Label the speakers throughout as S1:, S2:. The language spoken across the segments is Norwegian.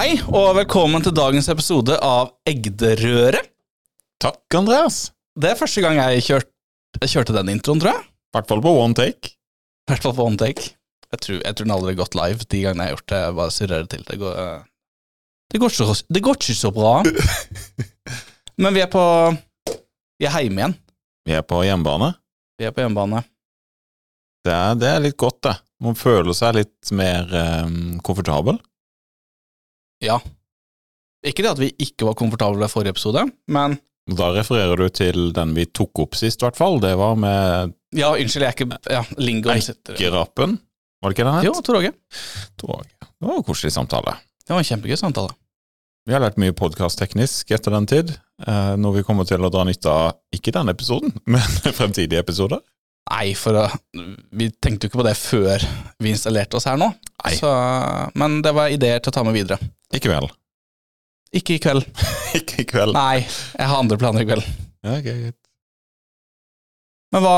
S1: Hei, og velkommen til dagens episode av Egderøret.
S2: Takk, Andreas.
S1: Det er første gang jeg, kjørt, jeg kjørte den introen, tror jeg.
S2: I hvert fall på one take.
S1: I hvert fall på one take. Jeg tror, jeg tror den aldri har gått live de gangene jeg har gjort det. Jeg bare surrer det til. Det går, eh, det går, ikke, det går ikke så bra. Men vi er på Vi er hjemme igjen.
S2: Vi er på hjemmebane.
S1: Vi er på hjemmebane.
S2: Det er, det er litt godt, det. Man føler seg litt mer um, komfortabel.
S1: Ja. Ikke det at vi ikke var komfortable i forrige episode, men
S2: Da refererer du til den vi tok opp sist, i hvert fall. Det var med
S1: Ja, unnskyld, jeg er ikke Ja, lingoen sitter
S2: Eikerapen. Var det ikke den het?
S1: Jo, Tor Åge.
S2: Tror jeg. Det var en koselig samtale.
S1: Det var en kjempegøy samtale.
S2: Vi har lært mye podkast-teknisk etter den tid, når vi kommer til å dra nytte av ikke denne episoden, men fremtidige episoder.
S1: Nei, for vi tenkte jo ikke på det før vi installerte oss her nå. Så, men det var ideer til å ta med videre.
S2: I kveld.
S1: Ikke i kveld.
S2: ikke i kveld.
S1: Nei, jeg har andre planer i kveld.
S2: Ja, greit.
S1: Men hva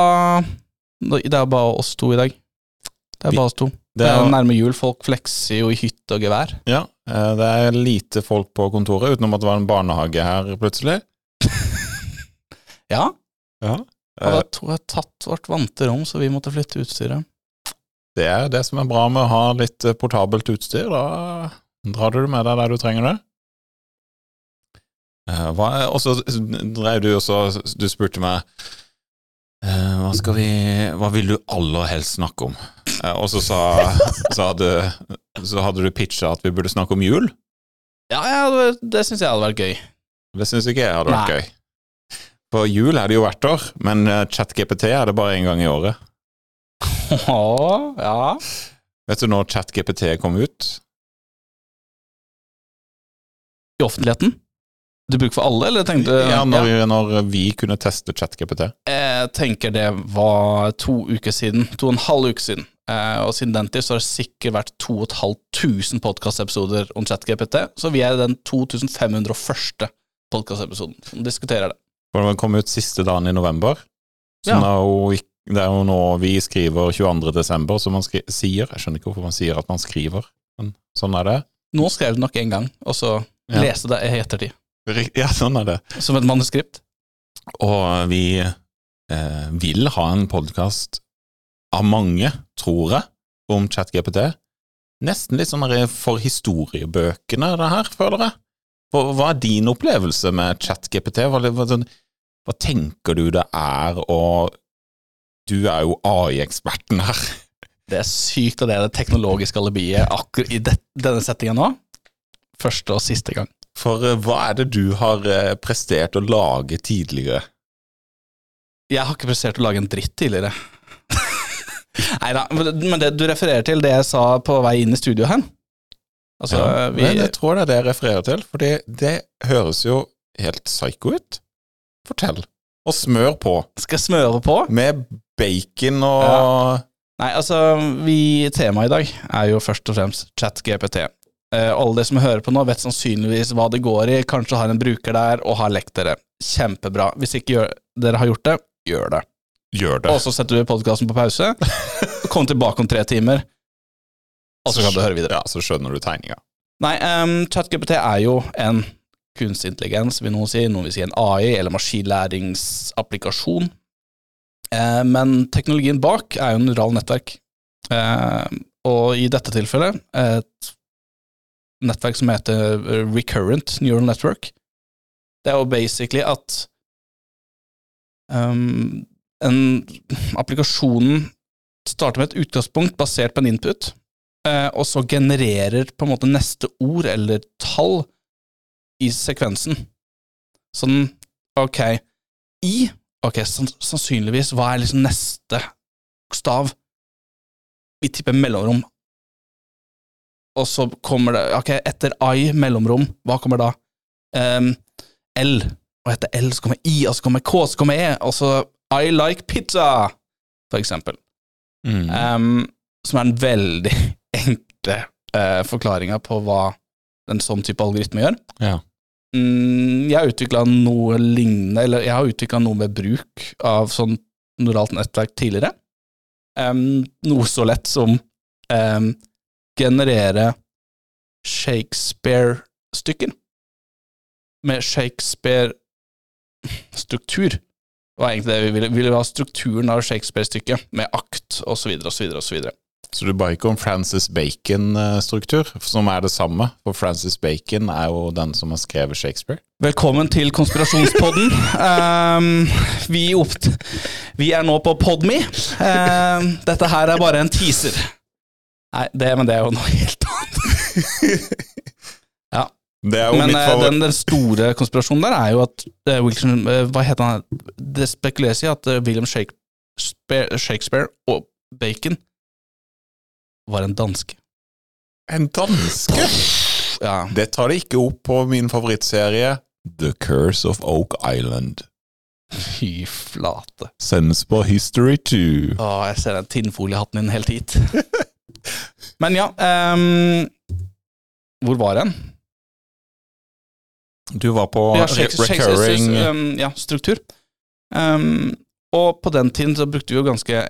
S1: Det er bare oss to i dag. Det er bare oss to.
S2: Det
S1: er
S2: er,
S1: nærme jul. Folk flekser jo i hytte og gevær.
S2: ja, eh, det er lite folk på kontoret, utenom at det var en barnehage her plutselig.
S1: Ja,
S2: Ja.
S1: Og da tror jeg tatt vårt vante rom, så vi måtte flytte utstyret.
S2: Det er det som er bra med å ha litt eh, portabelt utstyr. Da drar du det med deg der du trenger det. Eh, og så drev du også Du spurte meg eh, hva, skal vi, hva vil du aller helst snakke om? Eh, og så, sa, så, hadde, så hadde du pitcha at vi burde snakke om jul.
S1: Ja, ja det, det syns jeg hadde vært gøy.
S2: Det syns ikke jeg hadde vært
S1: Nei.
S2: gøy. For jul er det jo hvert år, men eh, ChatGPT er det bare én gang i året.
S1: Å, ja.
S2: Vet du når ChatGPT kom ut?
S1: I offentligheten? Du bruker for alle, eller tenkte
S2: Ja, når, når vi kunne teste ChatGPT.
S1: Jeg tenker det var to uker siden. To og en halv uke siden. Eh, og siden den tid så har det sikkert vært 2500 podkastepisoder om ChatGPT, så vi er den 2501. podkastepisoden som diskuterer det.
S2: For den kom ut siste dagen i november. Så
S1: Ja.
S2: det, er jo, det er jo nå vi skriver 22. desember, så man skri sier. Jeg skjønner ikke hvorfor man sier at man skriver, men sånn er det.
S1: Nå skrev du nok en gang, og så
S2: Ja.
S1: leste det i ettertid.
S2: Ja, sånn er det.
S1: Som et manuskript.
S2: Og vi eh, vil ha en podkast av mange, tror jeg, om ChatGPT. Nesten litt sånn for historiebøkene, det her, føler jeg. Hva er din opplevelse med ChatGPT? Hva, hva, sånn- hva tenker du det er, og du er jo AI-eksperten her.
S1: Det er sykt at det er det teknologiske alibiet akkurat i det, denne settingen nå. Første og siste gang.
S2: For eh, hva er det du har eh, prestert å lage tidligere?
S1: Jeg har ikke prestert å lage en dritt tidligere. Nei da, men det du refererer til, det jeg sa på vei inn i studio her Altså,
S2: Ja,
S1: vi
S2: men jeg tror det er det jeg refererer til, for det, det høres jo helt psycho ut. Fortell. Og smør på,
S1: skal smøre på.
S2: med bacon og
S1: Ja. Nei, altså, vi Temaet i dag er jo først og fremst ChatGPT. Eh, alle de som hører på nå, vet sannsynligvis hva det går i, kanskje har en bruker der og har lekt dere. Kjempebra. Hvis ikke gjør, dere har gjort det, gjør det.
S2: gjør det.
S1: Og så setter du podkasten på pause, kom tilbake om tre timer, og så kan du høre videre.
S2: Ja, så skjønner du tegninga.
S1: Nei, um, ChatGPT er jo en kunstig intelligens, vil noen si. Noen vil si en AI, eller maskinlæringsapplikasjon. Eh, men teknologien bak er jo neurale nettverk. Eh, og i dette tilfellet et nettverk som heter Recurrent Neural Network. Det er jo basically at um, en, applikasjonen starter med et utgangspunkt basert på en input, eh, og så genererer på en måte neste ord eller tall i sekvensen. Sånn, ok, i, ok, sannsynligvis, hva er liksom neste bokstav? Vi tipper mellomrom. Og så kommer det, ok, etter I, mellomrom, hva kommer da? Um, L, og etter L så kommer I, og så kommer K, så kommer E, og så I like pizza, for eksempel.
S2: Mm.
S1: Um, som er en veldig enkle uh, forklaringa på hva en sånn type algoritme gjør.
S2: Ja.
S1: Mm, jeg har utvikla noe lignende, eller jeg har utvikla noe med bruk av sånn neuralt nettverk tidligere. Um, noe så lett som um, generere Shakespeare-stykker. Med Shakespeare-struktur. Det var egentlig det vi ville. Vi ville ha strukturen av Shakespeare-stykket, med akt osv., osv., osv.
S2: Så du ba ikke om Francis Bacon-struktur, som er det samme, for Francis Bacon er jo den som har skrevet Shakespeare.
S1: Velkommen til konspirasjonspodden. Um, vi, vi er nå på Podme. Um, dette her er bare en teaser. Nei, det, men det er jo noe helt annet. ja.
S2: Det er jo
S1: Men
S2: mitt
S1: eh, den, den store konspirasjonen der er jo at uh, Wilson, uh, Hva heter han? Det spekuleres i at uh, William Shakespeare, Shakespeare og Bacon var en danske.
S2: En danske?
S1: Ja.
S2: Det tar det ikke opp på min favorittserie The Curse of Oak Island.
S1: Fy flate.
S2: Sendes på History 2.
S1: Å, jeg ser den tinnfoliehatten din helt hit. Men ja um, Hvor var den?
S2: Du var på
S1: Ja,
S2: recurring
S1: um, ja, struktur. Um, og på den tiden så brukte vi jo ganske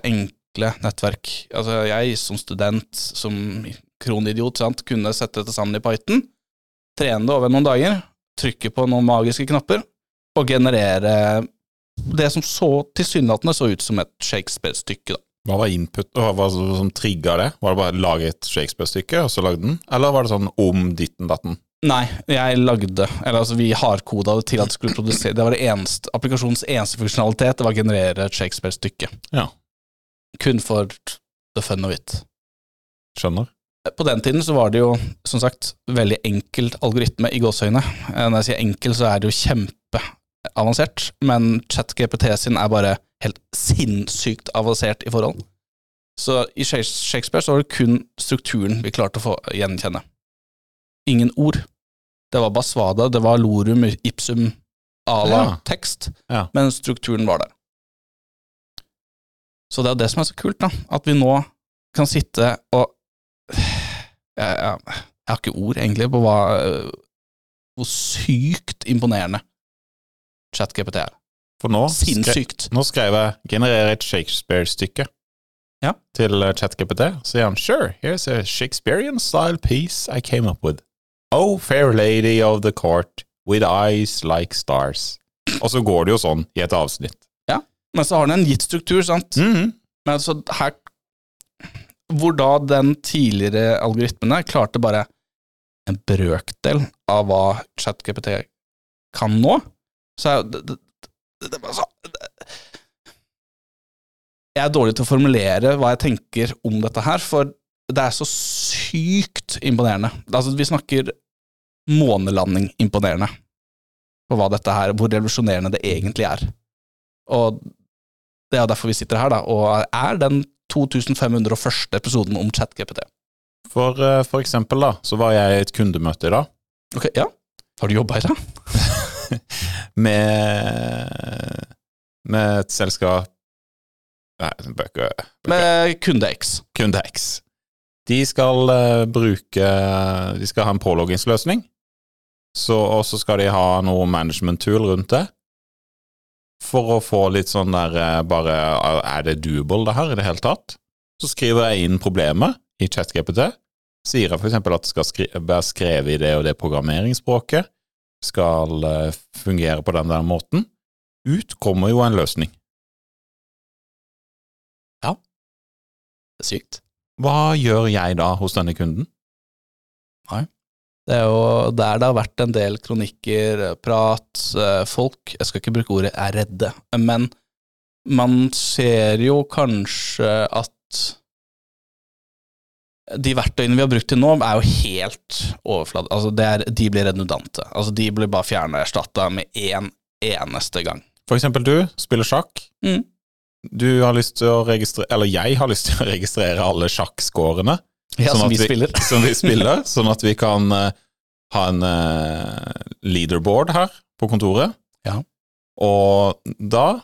S1: enkle nettverk. Altså jeg som student, som kronidiot, sant, kunne sette dette sammen i Python, trene det over noen dager, trykke på noen magiske knapper, og generere det som så tilsynelatende så ut som et Shakespeare-stykke. da.
S2: Hva var input, hva var det som trigga det? Var det bare å lage et Shakespeare-stykke, og så lagde den? Eller var det sånn om ditten datten?
S1: Nei, jeg lagde Eller altså, vi hardkoda det til at det skulle produsere Det var det eneste, applikasjonens eneste funksjonalitet, det var å generere et Shakespeare-stykke.
S2: Ja.
S1: Kun for the fun of it.
S2: Skjønner.
S1: På den tiden så var det jo, som sagt, veldig enkel algoritme i gåseøyne. Eh, Når jeg sier enkel, så er det jo kjempeavansert, men ChatGPT sin er bare helt sinnssykt avansert i forhold. Så i Shakespeare så var det kun strukturen vi klarte å få gjenkjenne. Ingen ord. Det var basvada, det var lorum ipsum ala la
S2: Ja.
S1: tekst,
S2: Ja.
S1: men strukturen var der. Så det er det som er så kult, da. At vi nå kan sitte og Jeg, jeg, jeg har ikke ord, egentlig, på hva hvor sykt imponerende ChatGPT er.
S2: For nå, skre,
S1: Sinnssykt.
S2: nå skrev jeg 'generer et Shakespeare-stykke'
S1: Ja.
S2: til eh, ChatGPT. Så sier han 'sure, here's a Shakespearean style piece I came up with'. Oh, fair lady of the court, with eyes like stars. Og så går det jo sånn i et avsnitt.
S1: Men så har den en gitt struktur, sant.
S2: Mhm.
S1: Men så her Hvor da den tidligere algoritmene klarte bare en brøkdel av hva ChatGPT kan nå, så er jo det, det, det, det, det, Jeg er dårlig til å formulere hva jeg tenker om dette her, for det er så sykt imponerende. Altså, vi snakker månelanding imponerende på hva dette her, hvor revolusjonerende det egentlig er. Og det er derfor vi sitter her, da, og er den 2501. episoden om ChatGPT.
S2: For, eh, for eksempel, da, så var jeg i et kundemøte i dag
S1: Ok, ja. Har du jobba i dag?
S2: med, med et selskap Nei, bøker
S1: Med
S2: KundeX. KundeX. De skal uh, bruke De skal ha en påloggingsløsning, og så skal de ha noe management tool rundt det. For å få litt sånn der eh, bare Er det doable, det her, i det hele tatt? Så skriver jeg inn problemet i ChatGPT. Sier jeg for eksempel at det skal skri være skrevet i det og det programmeringsspråket. Skal eh, fungere på den der måten. Ut kommer jo en løsning.
S1: Det er sykt.
S2: Hva gjør jeg da hos denne kunden?
S1: Det er jo der det har vært en del kronikker, prat, eh, folk Jeg skal ikke bruke ordet er redde, men man ser jo kanskje at de verktøyene vi har brukt til nå, er jo helt overflad... Altså, det er, de blir redundante. Altså, de blir bare fjerna og erstatta med én eneste gang.
S2: For eksempel du spiller sjakk.
S1: Mm.
S2: Du har lyst til å registrere Eller jeg har lyst til å registrere alle sjakkscorene
S1: Ja,
S2: Sånn
S1: som
S2: vi,
S1: vi spiller.
S2: som vi spiller, sånn at vi kan uh, ha en uh, leaderboard her på kontoret.
S1: Ja.
S2: Og da,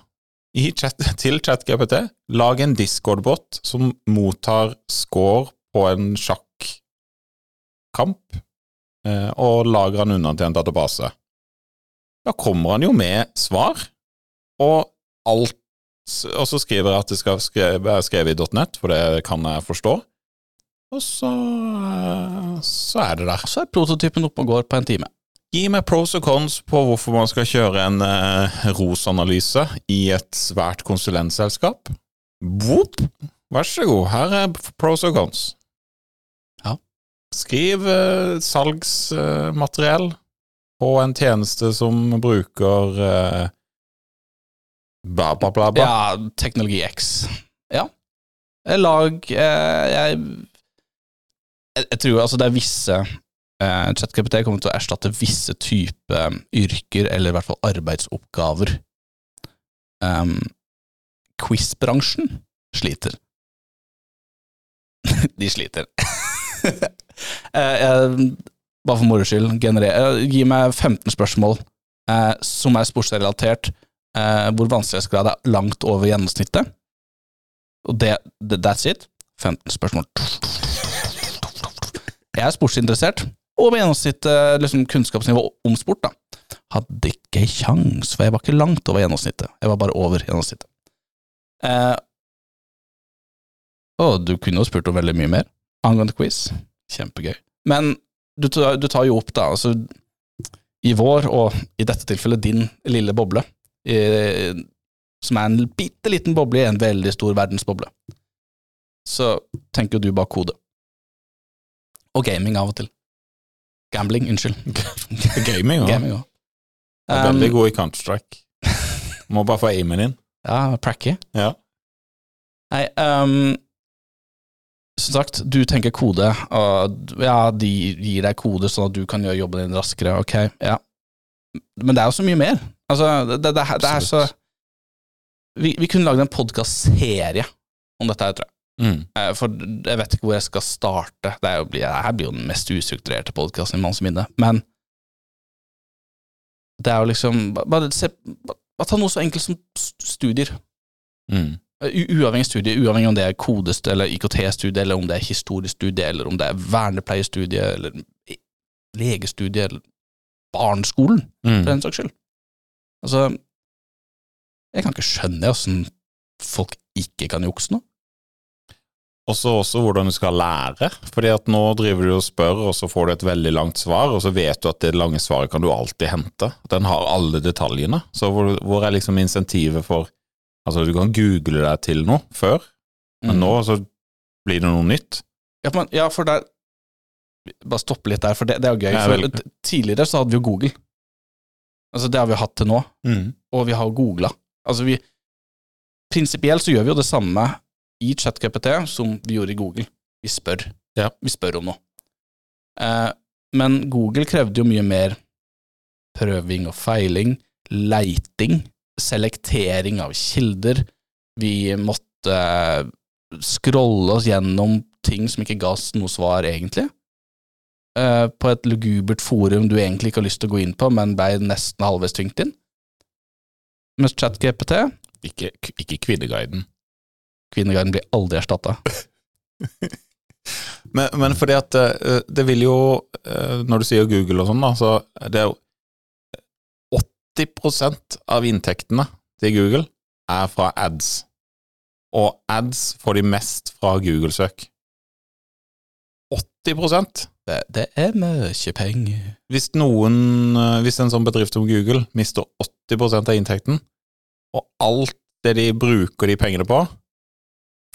S2: i chat, til ChatGPT, lag en Discord-bot som mottar score på en sjakkamp, uh, og lager han unna til en database. Da kommer han jo med svar, og alt Og så skriver jeg at det skal være skrevet i .net, for det kan jeg forstå. Og så, eh, så er det der.
S1: Så er prototypen oppe og går på en time.
S2: Gi meg pros og cons på hvorfor man skal kjøre en eh, ROS-analyse i et svært konsulentselskap. Boop. Vær så god, her er pros og cons.
S1: Ja.
S2: Skriv eh, salgsmateriell på en tjeneste som bruker eh, bla, bla, bla, bla.
S1: Ja, Teknologi X. Ja. Lag eh, jeg, jeg, jeg tror altså det er visse eh, ChatGPT kommer til å erstatte visse type yrker, eller i hvert fall arbeidsoppgaver. Um, Quiz-bransjen sliter. De sliter. eh, jeg, bare for moro skyld, generer, eh, gi meg 15 spørsmål eh, som er sportsrelatert, eh, hvor vanskelighetsgrad er langt over gjennomsnittet. Og det, that's it. 15 spørsmål. Jeg er sportsinteressert, og med gjennomsnittet liksom, kunnskapsnivå om sport, da. Hadde ikke kjangs, for jeg var ikke langt over gjennomsnittet. Jeg var bare over gjennomsnittet. Eh, og du kunne jo spurt om veldig mye mer angående quiz. Kjempegøy. Men du, du tar jo opp, da, altså I vår, og i dette tilfellet din lille boble, i, som er en bitte liten boble i en veldig stor verdensboble, så tenker du bare kode. Og gaming av og til. Gambling, unnskyld.
S2: Gaming ja.
S1: Gaming også.
S2: Er
S1: Um,
S2: veldig god i Counter-Strike. Må bare få aimen inn.
S1: Ja, pracky.
S2: Ja.
S1: Nei, um, som sagt, du tenker kode, og ja, de gir deg kode sånn at du kan gjøre jobben din raskere, ok, ja. Men det er jo så mye mer. Altså, det, det, det, er- det er så Vi, vi kunne lagd en podkastserie om dette her, tror jeg.
S2: Mm.
S1: Eh, For jeg vet ikke hvor jeg skal starte. Det, er her blir jo den mest ustrukturerte podkasten i manns minne. Men det er jo liksom Bare, se, bare ta noe så enkelt som studier.
S2: Mm.
S1: U uavhengig studie, uavhengig om det er kodest eller IKT-studie, eller om det er historisk studie, eller om det er vernepleiestudie, eller legestudie, eller barneskolen, for
S2: Mm.
S1: den saks skyld. Altså, jeg kan ikke skjønne åssen folk ikke kan jukse nå.
S2: Og så også hvordan du skal lære. Fordi at nå driver du og spør, og så får du et veldig langt svar, og så vet du at det lange svaret kan du alltid hente. Den har alle detaljene. Så hvor, hvor er liksom insentivet for Altså, du kan google deg til noe før, men
S1: Mm.
S2: nå så blir det noe nytt.
S1: Ja, men, ja, for der Bare stoppe litt der, for det, det er jo gøy.
S2: Ja,
S1: for Tidligere så hadde vi jo Google. Altså, det har vi hatt til nå, og vi har googla. Altså, vi Prinsipielt så gjør vi jo det samme i ChatGPT som vi gjorde i Google. Vi spør.
S2: Ja.
S1: Vi spør om noe. Eh, men Google krevde jo mye mer prøving og feiling, leiting, selektering av kilder. Vi måtte scrolle oss gjennom ting som ikke ga oss noe svar, egentlig. Eh, på et lugubert forum du egentlig ikke har lyst til å gå inn på, men ble nesten halvveis tvingt inn. Mens ChatGPT,
S2: Ikke, ikke Kvinneguiden.
S1: Kvinneguiden, blir aldri erstatta.
S2: Men, men fordi at eh, det vil jo, eh, når du sier Google og sånn, da, så det er jo 80% av inntektene til Google er fra ads. Og ads får de mest fra Google-søk. 80
S1: Det, det er mye penger.
S2: Hvis noen, eh, hvis en sånn bedrift som Google mister 80% av inntekten, og alt det de bruker de pengene på,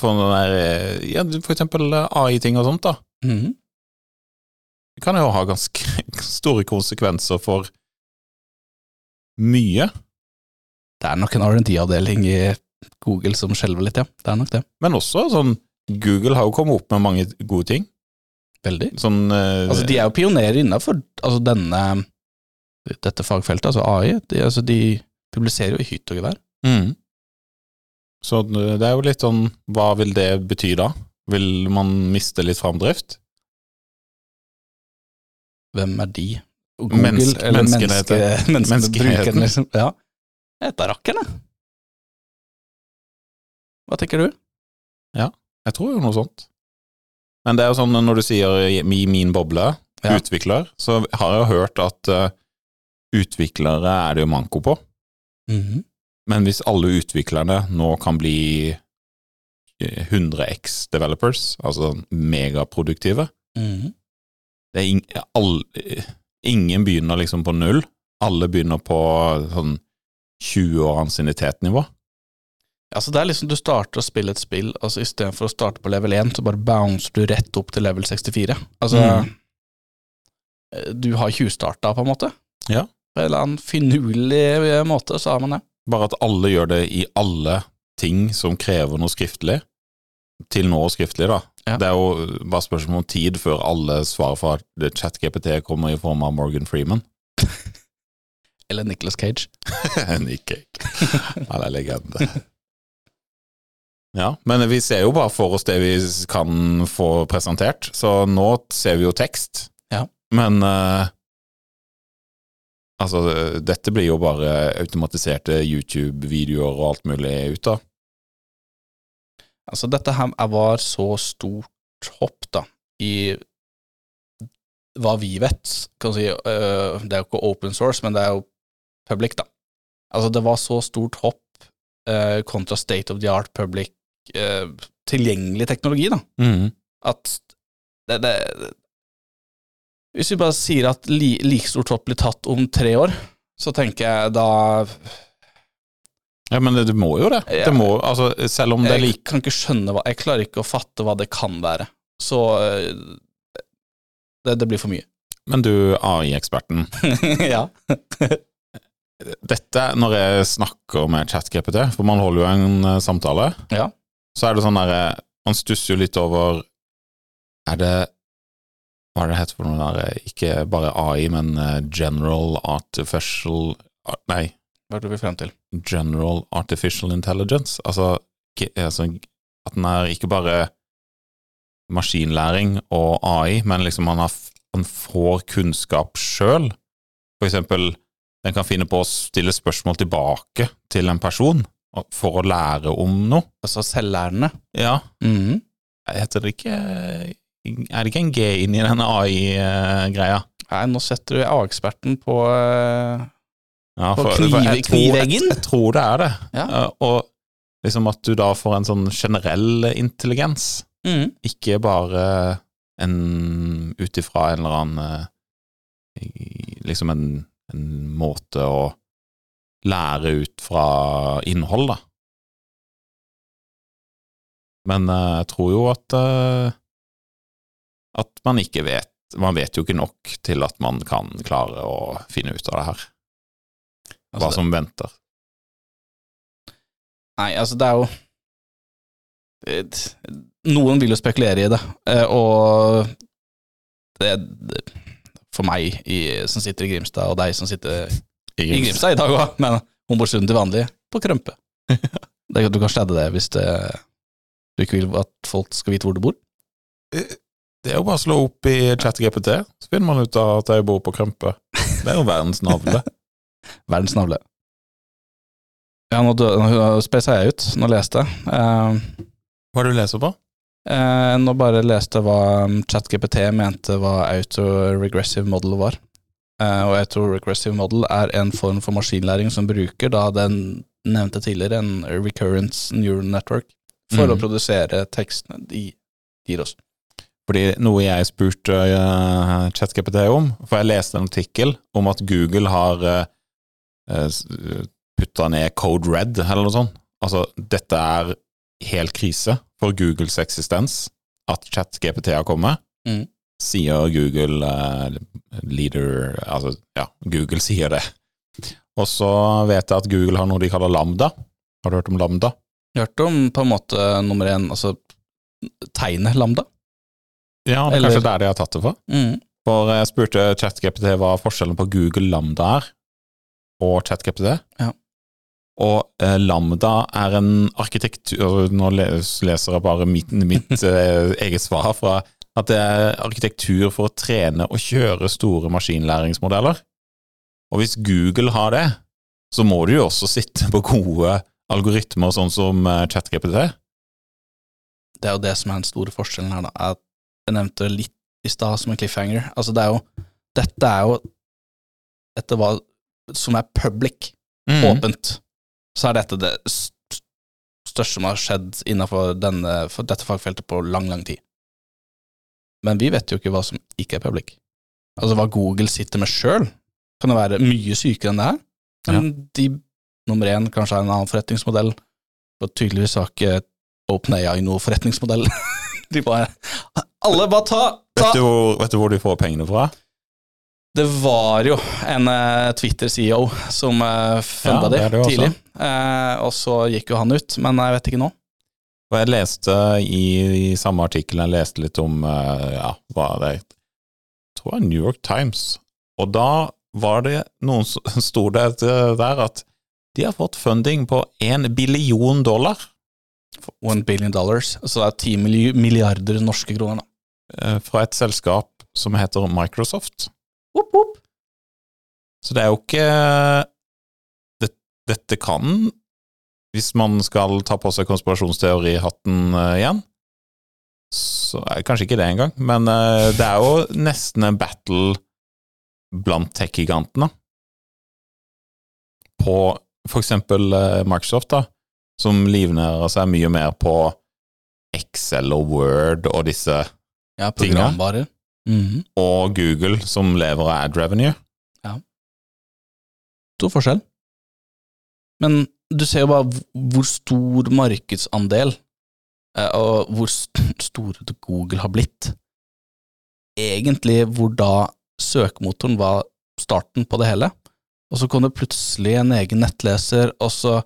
S2: for, der, eh, ja, for eksempel eh, AI-ting og sånt, da,
S1: Mhm.
S2: Det kan jo ha ganske store konsekvenser for mye,
S1: Det er nok en R&D-avdeling i Google som skjelver litt, ja. Det er nok det.
S2: men også sånn Google har jo kommet opp med mange gode ting.
S1: Veldig.
S2: Sånn eh,
S1: Altså, de er jo pionerer innafor altså, denne dette fagfeltet, altså AI. De, altså, de publiserer jo i hytt og gevær.
S2: mm. Så det er jo litt sånn Hva vil det bety da? Vil man miste litt framdrift?
S1: Hvem er de? Google,
S2: Mennesk-
S1: eller menneske,
S2: menneskeheten.
S1: liksom. Ja. Dette er jeg. Hva tenker du?
S2: Ja, Jeg tror jo noe sånt. Men det er jo sånn når du sier i min boble,
S1: Ja.
S2: utvikler, så har jeg hørt at uh, utviklere er det jo manko på.
S1: Mhm.
S2: Men hvis alle utviklerne nå kan bli 100x developers, altså megaproduktive.
S1: mm.
S2: Det er ing, all, ingen begynner liksom på null. Alle begynner på sånn 20 år ansiennitetnivå.
S1: Altså det er liksom Du starter å spille et spill, altså istedenfor å starte på level 1, så bare bouncer du rett opp til level 64. Altså
S2: Mm.
S1: eh, Du har tjuvstarta, på en måte.
S2: Ja.
S1: På en eller annen finurlig eh, måte, så har man det.
S2: Bare at alle gjør det i alle ting som krever noe skriftlig, til nå skriftlig, da.
S1: Ja.
S2: Det er jo bare spørsmål om tid før alle svarer fra ChatGPT kommer i form av Morgan Freeman.
S1: Eller Nicholas Cage.
S2: Nick Cage. Han er legende. Ja, men vi ser jo bare for oss det vi kan få presentert, så nå ser vi jo tekst.
S1: Ja.
S2: Men eh, altså, dette blir jo bare automatiserte YouTube-videoer og alt mulig ut av.
S1: Altså Dette her er- var så stort hopp, da, i hva vi vet. Kan si, uh, det er jo ikke open source, men det er jo public, da. Altså Det var så stort hopp uh, kontra state of the art public uh, tilgjengelig teknologi, da. at det, det Hvis vi bare sier at li, like stort hopp blir tatt om tre år, så tenker jeg da
S2: Ja, men det, du må jo det. Det må, altså, selv om det er
S1: Jeg kan ikke skjønne hva Jeg klarer ikke å fatte hva det kan være. Så øh, det, det blir for mye.
S2: Men du, AI-eksperten.
S1: ja.
S2: Dette, når jeg snakker med ChatGPT, for man holder jo en eh, samtale,
S1: Ja.
S2: så er det sånn derre Man stusser jo litt over Er det Hva er det heter for noe der? Ikke bare AI, men eh, General Artificial Nei,
S1: Hva er det du vil frem til?
S2: General Artificial Intelligence. Altså, altså at den er ikke bare maskinlæring og AI, men liksom han, har, han får kunnskap sjøl. For eksempel, den kan finne på å stille spørsmål tilbake til en person for å lære om noe.
S1: Altså selvlærende.
S2: Ja,
S1: Mhm.
S2: heter det ikke Er det ikke en G inn i denne AI-greia?
S1: Nei, nå setter du A-eksperten på øh,
S2: Ja,
S1: På
S2: for- for jeg tror-? Jeg, jeg tror det er det.
S1: Ja.
S2: Eh, Og liksom at du da får en sånn generell intelligens.
S1: mm.
S2: Ikke bare en ut ifra en eller annen eh, Liksom en, en måte å lære ut fra innhold, da. Men eh, jeg tror jo at eh, At man ikke vet Man vet jo ikke nok til at man kan klare å finne ut av det her. Hva
S1: Altså,
S2: som venter.
S1: Nei, altså det er jo Noen vil jo spekulere i det, eh, og det, For meg i, som sitter i Grimstad, og deg som sitter i Grimstad i dag òg, men Homborsund til vanlig, på Krømpe. Det, du kan sladde det hvis det, du ikke vil at folk skal vite hvor du bor.
S2: Det er jo bare å slå opp i ChatGPT, så finner man ut av at jeg bor på Krømpe. Det er jo verdens navle.
S1: Verdens navle. Ja, nå, nå speisa jeg ut. Nå leste jeg. Uh,
S2: Hva er det du leser på?
S1: Uh, nå bare leste hva um, ChatGPT mente hva auto-regressive model var. Uh, og auto-regressive model er en form for maskinlæring som bruker da den nevnte tidligere, en recurrence neural network, for
S2: mm.
S1: å produsere tekstene de gir oss.
S2: Fordi noe jeg spurte uh, ChatGPT om, for jeg leste en artikkel om at Google har uh, putta ned Code Red, eller noe sånt. Altså, dette er helt krise for Googles eksistens, at ChatGPT har kommet.
S1: Mm.
S2: Sier Google uh, leader Altså, ja, Google sier det. Og så vet jeg at Google har noe de kaller Lambda. Har du hørt om Lambda?
S1: Hørt om på en måte nummer én, altså tegnet lambda?
S2: Ja, det er det jeg har tatt det for.
S1: Mm.
S2: For jeg spurte ChatGPT hva forskjellen på Google Lambda er, og ChatGPT.
S1: Ja.
S2: Og eh, Lambda er en arkitektur Nå leser jeg bare mitt, mitt eh, eget svar fra at det er arkitektur for å trene og kjøre store maskinlæringsmodeller. Og hvis Google har det, så må du jo også sitte på gode algoritmer sånn som eh, ChatGPT.
S1: Det er jo det som er den store forskjellen her, da. At jeg nevnte litt i stad som en cliffhanger. Altså, det er jo Dette er jo Dette var Som er public,
S2: Mm.
S1: åpent, så er dette det største som har skjedd innenfor denne, for dette fagfeltet på lang, lang tid. Men vi vet jo ikke hva som ikke er public. Altså hva Google sitter med sjøl, kan jo være mye sykere enn det her. Men de, nummer én, kanskje har en annen forretningsmodell, og tydeligvis har ikke OpenAI noe forretningsmodell. de bare Alle, bare ta! ta.
S2: Vet, du hvor, vet du hvor de får pengene fra?
S1: Det var jo en uh, Twitter-CEO som uh, funda
S2: Ja,
S1: de
S2: er
S1: tidlig, uh, og så gikk jo han ut, men jeg vet ikke nå.
S2: Og jeg leste i, i samme artikkel, jeg leste litt om uh, ja, hva er det jeg tror det var New York Times, og da var det noen som sto det der at de har fått funding på én billion dollar
S1: One billion dollars, så det er ti milliarder norske kroner, da.
S2: Eh, fra et selskap som heter Microsoft.
S1: Opp, opp.
S2: Så det er jo ikke det, Dette kan, hvis man skal ta på seg konspirasjonsteorihatten eh, igjen, så er det kanskje ikke det engang, men eh, det er jo nesten en battle blant tech-gigantene. På for eksempel eh, Microsoft, da, som livnærer seg mye mer på Excel og Word og disse,
S1: Ja,
S2: Tinga.
S1: Mm -hmm.
S2: og Google, som lever av ad revenue.
S1: Ja. To forskjell. Men du ser jo bare hvor- stor markedsandel eh, og hvor st- store Google har blitt. Egentlig hvor da søkemotoren var starten på det hele. Og så kom det plutselig en egen nettleser, og så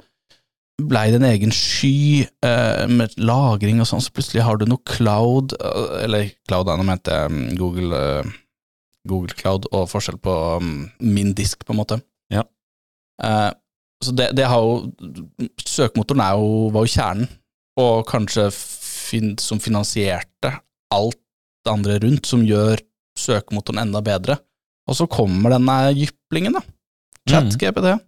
S1: blei det en egen sky eh, med lagring og sånn, så plutselig har du noe cloud, eh, eller cloud, nå mente jeg mm, Google, eh, Google Cloud, og forskjell på um, min disk, på en måte.
S2: Ja.
S1: Eh, så det, det har jo Søkemotoren jo, var jo kjernen, og kanskje fin, som finansierte alt det andre rundt, som gjør søkemotoren enda bedre. Og så kommer denne jyplingen, da. ChatGPT.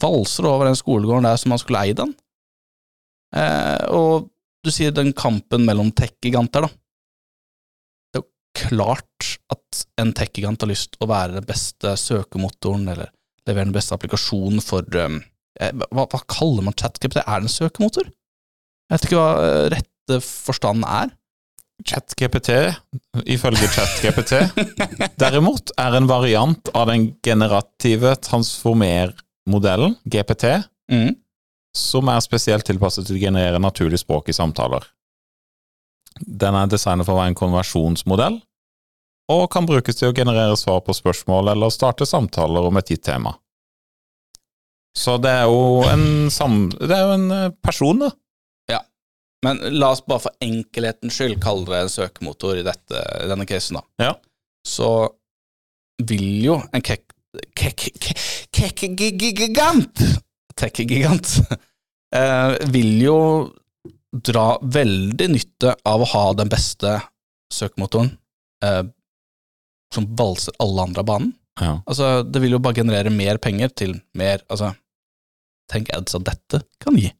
S1: Valser over den skolegården der som man skulle eid den. Eh, og du sier den kampen mellom tech-giganter, da. Det er jo klart at en tech-gigant har lyst til å være den beste søkemotoren, eller levere den beste applikasjonen for eh, hva, hva kaller man ChatGPT? Er det en søkemotor? Jeg vet ikke hva eh, rette forstanden er.
S2: ChatGPT, ifølge ChatGPT, derimot er en variant av den generative transformer-modellen, GPT,
S1: Mm.
S2: som er spesielt tilpasset til å generere naturlig språk i samtaler. Den er designet for å være en konversjonsmodell, og kan brukes til å generere svar på spørsmål eller starte samtaler om et gitt tema. Så det er jo en, sam det er jo en eh, person, da.
S1: Ja, Men la oss bare for enkelhetens skyld kalle det en søkemotor i, dette, denne casen, da.
S2: Ja.
S1: Så vil jo en kek... kek... Kek-gigant! Tech-gigant eh, vil jo dra veldig nytte av å ha den beste søkemotoren eh, som valser alle andre av banen.
S2: Ja.
S1: Altså, det vil jo bare generere mer penger til mer Altså, tenk ads at dette kan gi.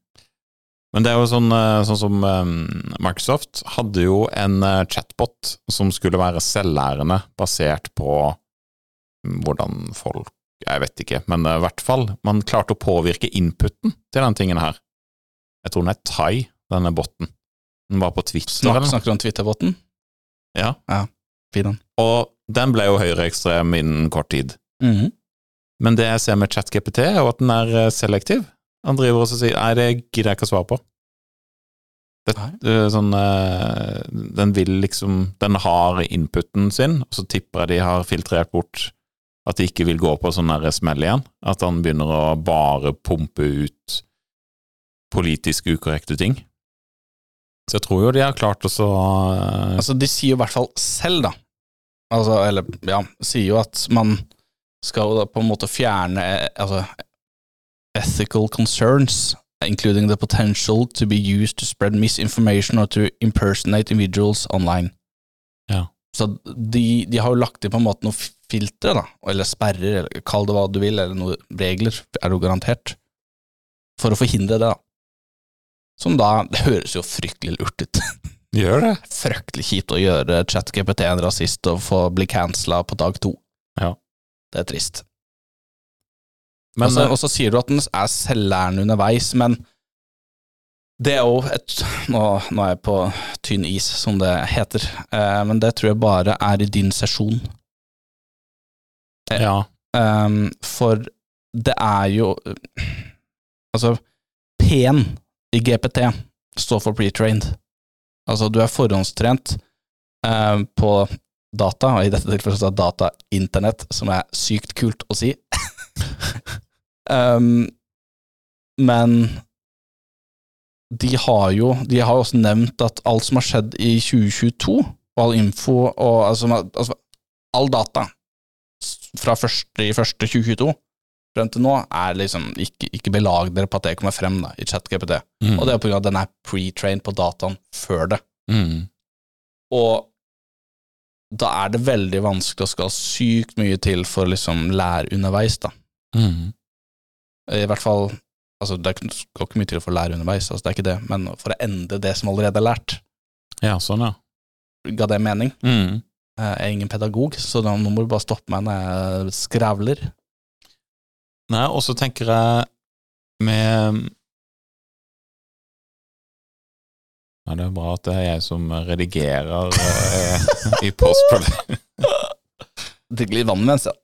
S2: Men det er jo sånn, eh, sånn som eh, Microsoft hadde jo en eh, chatbot som skulle være selvlærende, basert på hvordan folk Jeg vet ikke, men eh, i hvert fall, man klarte å påvirke inputen til den tingen her. Jeg tror den er Thai, denne botten. Den var på Twitter.
S1: Snak,
S2: eller
S1: snakker du om Twitter-botten?
S2: Ja.
S1: Fin den.
S2: Og den ble jo høyreekstrem innen kort tid.
S1: Mhm.
S2: Men det jeg ser med ChatGPT, er jo at den er eh, selektiv. Han driver også og sier nei, det gidder jeg ikke å svare på. Det, sånn, eh, den vil liksom Den har inputen sin, og så tipper jeg de har filtrert bort at det ikke vil gå på sånn smell igjen. At han begynner å bare pumpe ut politisk ukorrekte ting. Så jeg tror jo de har klart å så eh,
S1: Altså, de sier jo i hvert fall selv, da. Altså, eller, ja, sier jo at man skal da på en måte fjerne eh, altså, ethical concerns, including the potential to be used to spread misinformation or to impersonate individuals online.
S2: Ja.
S1: Så de, de har jo lagt inn på en måte noen filtre, da, eller sperrer, eller kall det hva du vil, eller noen regler, er det jo garantert, for å forhindre det, da. Som da, det høres jo fryktelig lurt ut
S2: gjør det.
S1: fryktelig kjipt å gjøre ChatGPT en rasist og få bli cancela på dag to.
S2: Ja.
S1: Det er trist.
S2: Men
S1: og,
S2: eh,
S1: og så sier du at den er selvlærende underveis, men Det er jo et nå, nå er jeg på tynn is, som det heter, eh, men det tror jeg bare er i din sesjon.
S2: Ja.
S1: Um, for det er jo Altså, P-en i GPT står for pre-trained. Altså, du er forhåndstrent eh, på data, og i dette tilfellet så er data internett, som er sykt kult å si. um, men de har jo De har også nevnt at alt som har skjedd i 2022, og all info og altså, altså all data fra første i første 2022 frem til nå, er liksom ikke, ikke belag dere på at det kommer frem da, i ChatGPT.
S2: Mm.
S1: Og det er på grunn av at den er pre-trained på dataen før det.
S2: Mm.
S1: Og da er det veldig vanskelig å skal sykt mye til for å liksom lære underveis, da.
S2: Mm.
S1: I hvert fall Altså, det går ikke mye til å få lære underveis, altså det er ikke det, men for å endre det som allerede er lært.
S2: Ja, sånn, ja.
S1: Ga det mening?
S2: Mm.
S1: Jeg er ingen pedagog, så da, må du bare stoppe meg når jeg skravler.
S2: Nei, og så tenker jeg med Nei, det er bra at det er jeg som redigerer eh, i postproduksjon.
S1: det litt vann mens, ja.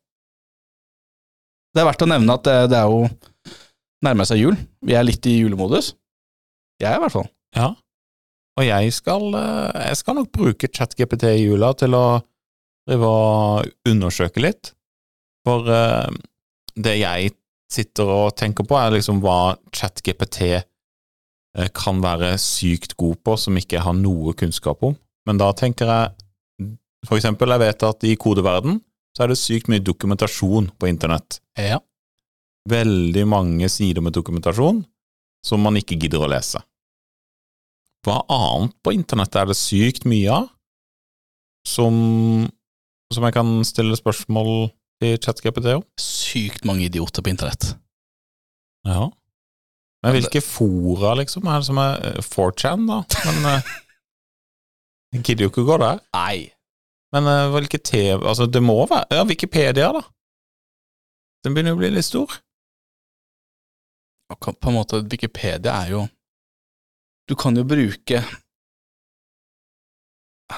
S1: Det er verdt å nevne at det, det er jo nærmer seg jul. Vi er litt i julemodus. Jeg er i hvert fall.
S2: Ja. Og jeg skal, eh, jeg skal nok bruke ChatGPT i jula til å drive og undersøke litt. For eh, det jeg sitter og tenker på, er liksom hva ChatGPT eh, kan være sykt god på, som ikke jeg har noe kunnskap om. Men da tenker jeg For eksempel, jeg vet at i kodeverden så er det sykt mye dokumentasjon på internett.
S1: Ja.
S2: Veldig mange sider med dokumentasjon som man ikke gidder å lese. Hva annet på internett er det sykt mye av som, som jeg kan stille spørsmål i ChatGPT om?
S1: Sykt mange idioter på internett.
S2: Ja. Men hvilke fora, liksom? Er det som er eh, 4chan, da? Men eh, jeg gidder jo ikke å gå der.
S1: Nei.
S2: Men eh, hvilke TV Altså, det må være Ja, Wikipedia, da. Den begynner jo å bli litt stor.
S1: På en måte, Wikipedia er jo Du kan jo bruke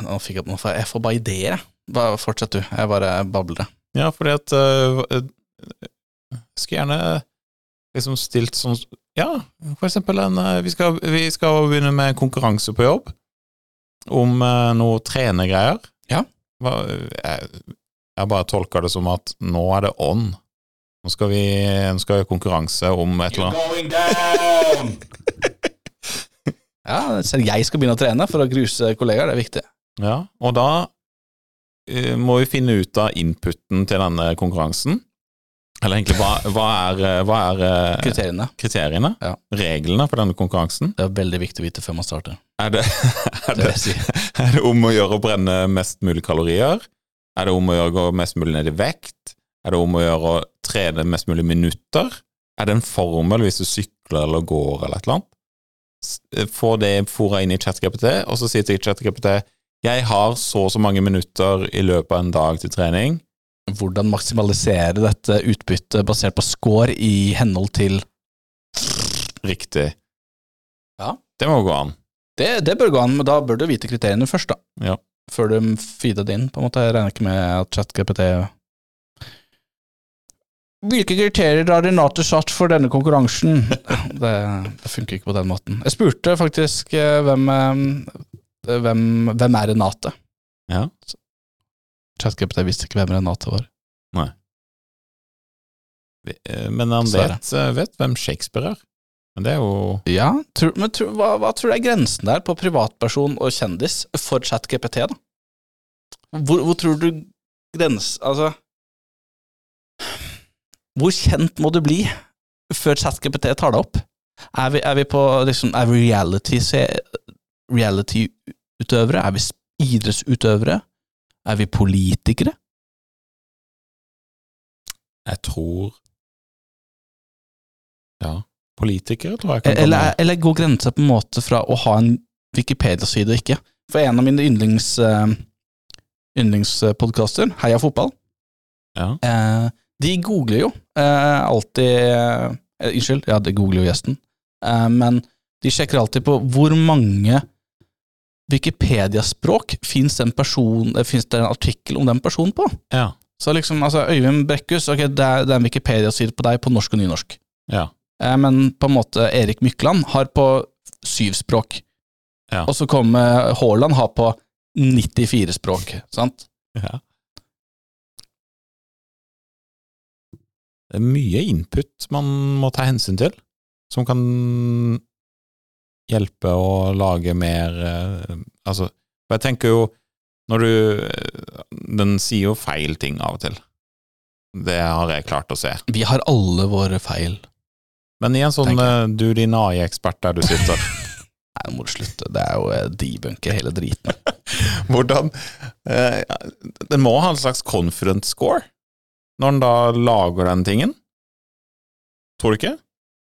S1: Nå fikk jeg, noe, jeg, får bare ideer, jeg. Bare fortsett, du. Jeg bare babler.
S2: Ja, fordi at øh, øh, skulle gjerne liksom stilt sånn Ja, for eksempel en vi skal, vi skal begynne med konkurranse på jobb om øh, noe trenergreier.
S1: Ja.
S2: Hva, jeg, jeg bare tolker det som at nå er det on. Nå skal vi nå skal vi ha konkurranse om et eller annet.
S1: ja, selv jeg skal begynne å trene for å gruse kollegaer, det er viktig.
S2: Ja, og da uh, må vi finne ut av inputen til denne konkurransen. Eller egentlig, hva, hva er, øh, hva er uh,
S1: Kriteriene.
S2: kriteriene?
S1: Ja.
S2: Reglene for denne konkurransen?
S1: Det er veldig viktig å vite før man starter.
S2: Er det, er,
S1: Det
S2: det, er det om å gjøre å brenne mest mulig kalorier? Er det om å gjøre å gå mest mulig ned i vekt? Er det om å gjøre å trene mest mulig minutter? Er det en formel hvis du sykler eller går eller et eller annet? Få det fora inn i ChatGPT, og så sier til ChatGPT jeg har så og så mange minutter i løpet av en dag til trening.
S1: Hvordan maksimalisere dette utbyttet basert på score i henhold til
S2: Riktig.
S1: Ja.
S2: Det må gå an.
S1: Det, det bør gå an, men da bør du vite kriteriene først, da.
S2: Ja.
S1: Før du feeder det inn, på en måte. Jeg regner ikke med at ChatGPT Hvilke kriterier har Renate satt for denne konkurransen? Det, det funker ikke på den måten. Jeg spurte faktisk eh, hvem, eh, hvem, hvem er Renate?
S2: Ja.
S1: ChatGPT visste ikke hvem Renate var.
S2: Nei. Men han vet, eh, vet hvem Shakespeare er. Men det er jo
S1: Ja, tror, men tror, hva, hva tror du er grensen der på privatperson og kjendis for ChatGPT, da? Hvor, hvor tror du grens... Altså Hvor kjent må du bli før ChatGPT tar deg opp? Er vi, er vi på liksom Er vi reality reality-utøvere? Er vi idrettsutøvere? Er vi politikere?
S2: Jeg tror Ja, politikere tror jeg kan komme
S1: Eller, eller går grensa på en måte fra å ha en Wikipedia-side og ikke? For en av mine yndlings, uh, yndlingspodkaster, Heia fotball,
S2: Ja.
S1: eh, de googler jo eh, alltid eh, Unnskyld, ja, de googler jo gjesten, eh, men De sjekker alltid på hvor mange Wikipedia-språk fins det en artikkel om den personen på.
S2: Ja.
S1: Så liksom, altså Øyvind Brekkhus, ok, det er, det er en Wikipedia-side på deg på norsk og nynorsk.
S2: Ja.
S1: Eh, men på en måte Erik Mykland har på syv språk.
S2: Ja.
S1: Og så kommer Haaland har på 94 språk, sant?
S2: ja. Det er mye input man må ta hensyn til, som kan hjelpe å lage mer eh, Altså, for jeg tenker jo Når du Den sier jo feil ting av og til. Det har jeg klart å se.
S1: Vi har alle våre feil.
S2: Men i en sånn eh, Du, din AI-ekspert der du sitter,
S1: Nei, nå må du slutte. Det er jo eh, debunker hele driten.
S2: hvordan eh, Den må ha en slags confident score når den da lager den tingen? Tror du ikke?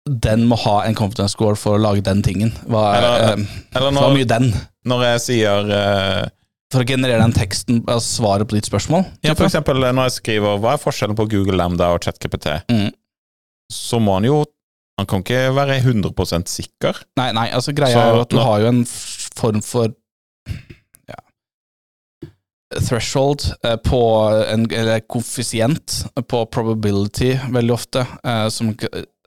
S1: Den må ha en confidence score for å lage den tingen. Hva,
S2: Eller-
S1: eh,
S2: Eller når,
S1: mye den?
S2: når jeg sier eh,
S1: For å generere den teksten, altså svaret på ditt spørsmål?
S2: Ja, for eksempel når jeg skriver hva er forskjellen på Google Lambda og ChatKPT?',
S1: Mm.
S2: så må han jo Han kan ikke være 100 sikker.
S1: Nei, nei, altså greia
S2: Så
S1: er jo at du
S2: nå-
S1: har jo en form for threshold eh, på en, eller koeffisient på probability veldig ofte, eh, som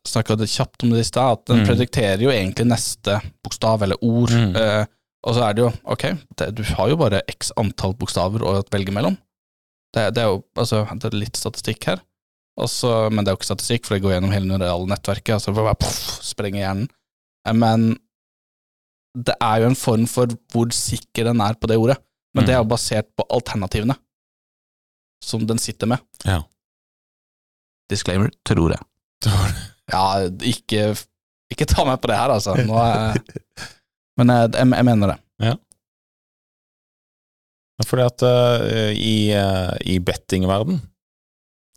S1: snakka kjapt om det i stad, at den
S2: Mm.
S1: predikterer jo egentlig neste bokstav eller ord.
S2: Mm.
S1: Eh, og så er det jo, ok, det, du har jo bare x antall bokstaver å velge mellom. Det, det er jo altså, det er litt statistikk her, Også, men det er jo ikke statistikk, for det går gjennom hele neurale nettverket, altså bare poff, sprenger hjernen. Men det er jo en form for hvor sikker den er på det ordet. Men det er jo
S2: Mm.
S1: basert på alternativene som den sitter med.
S2: Ja.
S1: Disclaimer, tror jeg. Ja, ikke, ikke ta meg på det her, altså. Nå er, men jeg, jeg, jeg mener det. Ja.
S2: Fordi at uh, i, uh, i bettingverden,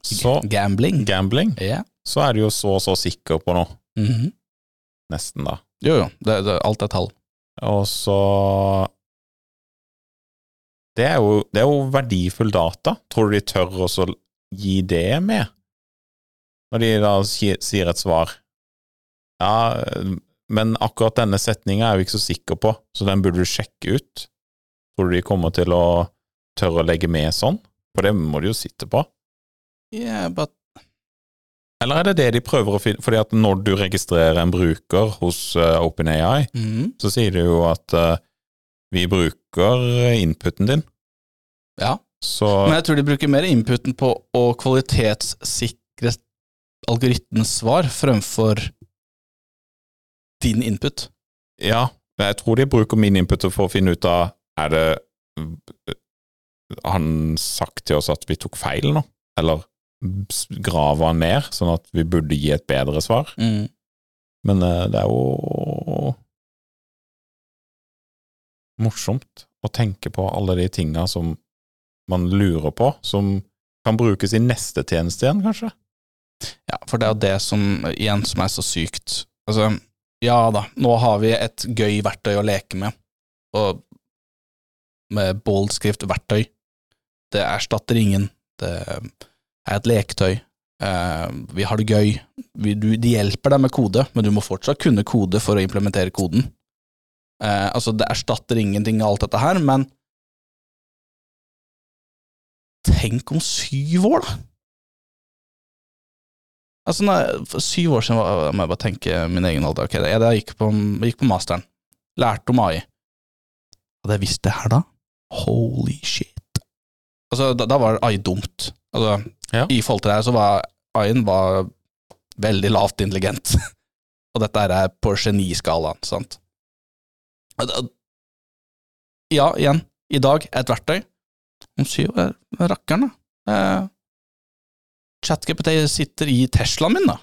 S2: så
S1: Gambling.
S2: gambling,
S1: yeah.
S2: så er du jo så og så sikker på noe.
S1: Mhm.
S2: Nesten, da.
S1: Jo, jo. Det, det, alt er tall.
S2: Og så det er, jo, det er jo verdifull data. Tror du de tør også gi det med? Når de da sier et svar. Ja, men akkurat denne setninga er jeg jo ikke så sikker på, så den burde du sjekke ut. Tror du de kommer til å tørre å legge med sånn? For det må de jo sitte på.
S1: Yeah, but
S2: Eller er det det de prøver å finne Fordi at når du registrerer en bruker hos uh, OpenAI,
S1: mm.
S2: så sier de jo at eh, vi bruker inputen din.
S1: Ja.
S2: Så
S1: Men jeg tror de bruker mer inputen på å kvalitetssikre algoritmens svar fremfor din input.
S2: ja, men jeg tror de bruker min input for å finne ut av Er det han sagt til oss at vi tok feil nå? Eller grave han ned, sånn at vi burde gi et bedre svar?
S1: Mm.
S2: Men eh, det er jo morsomt å tenke på alle de tinga som man lurer på, som kan brukes i neste tjeneste igjen, kanskje?
S1: Ja, for det er jo det som, igjen, som er så sykt. Altså, ja da, nå har vi et gøy verktøy å leke med, og med bold skrift verktøy. Det erstatter ingen. Det er et leketøy. Eh, vi har det gøy. Vi, du, de hjelper deg med kode, men du må fortsatt kunne kode for å implementere koden. Eh, altså, det erstatter ingenting av alt dette her, men tenk om syv år, da! Altså, nei, for syv år siden var- må jeg bare tenke min egen alder. Ok, jeg, jeg gikk, på, gikk på masteren. Lærte om AI. Hadde jeg visst det her da? Holy shit. Altså, da, da var AI dumt. Altså,
S2: Ja.
S1: I forhold til det her så var AI-en var veldig lavt intelligent. Og dette er på geniskalaen, sant? Ja, igjen, i dag et verktøy. Om syv år, rakkeren, da. Eh, ChatGPT sitter i Teslaen min, da.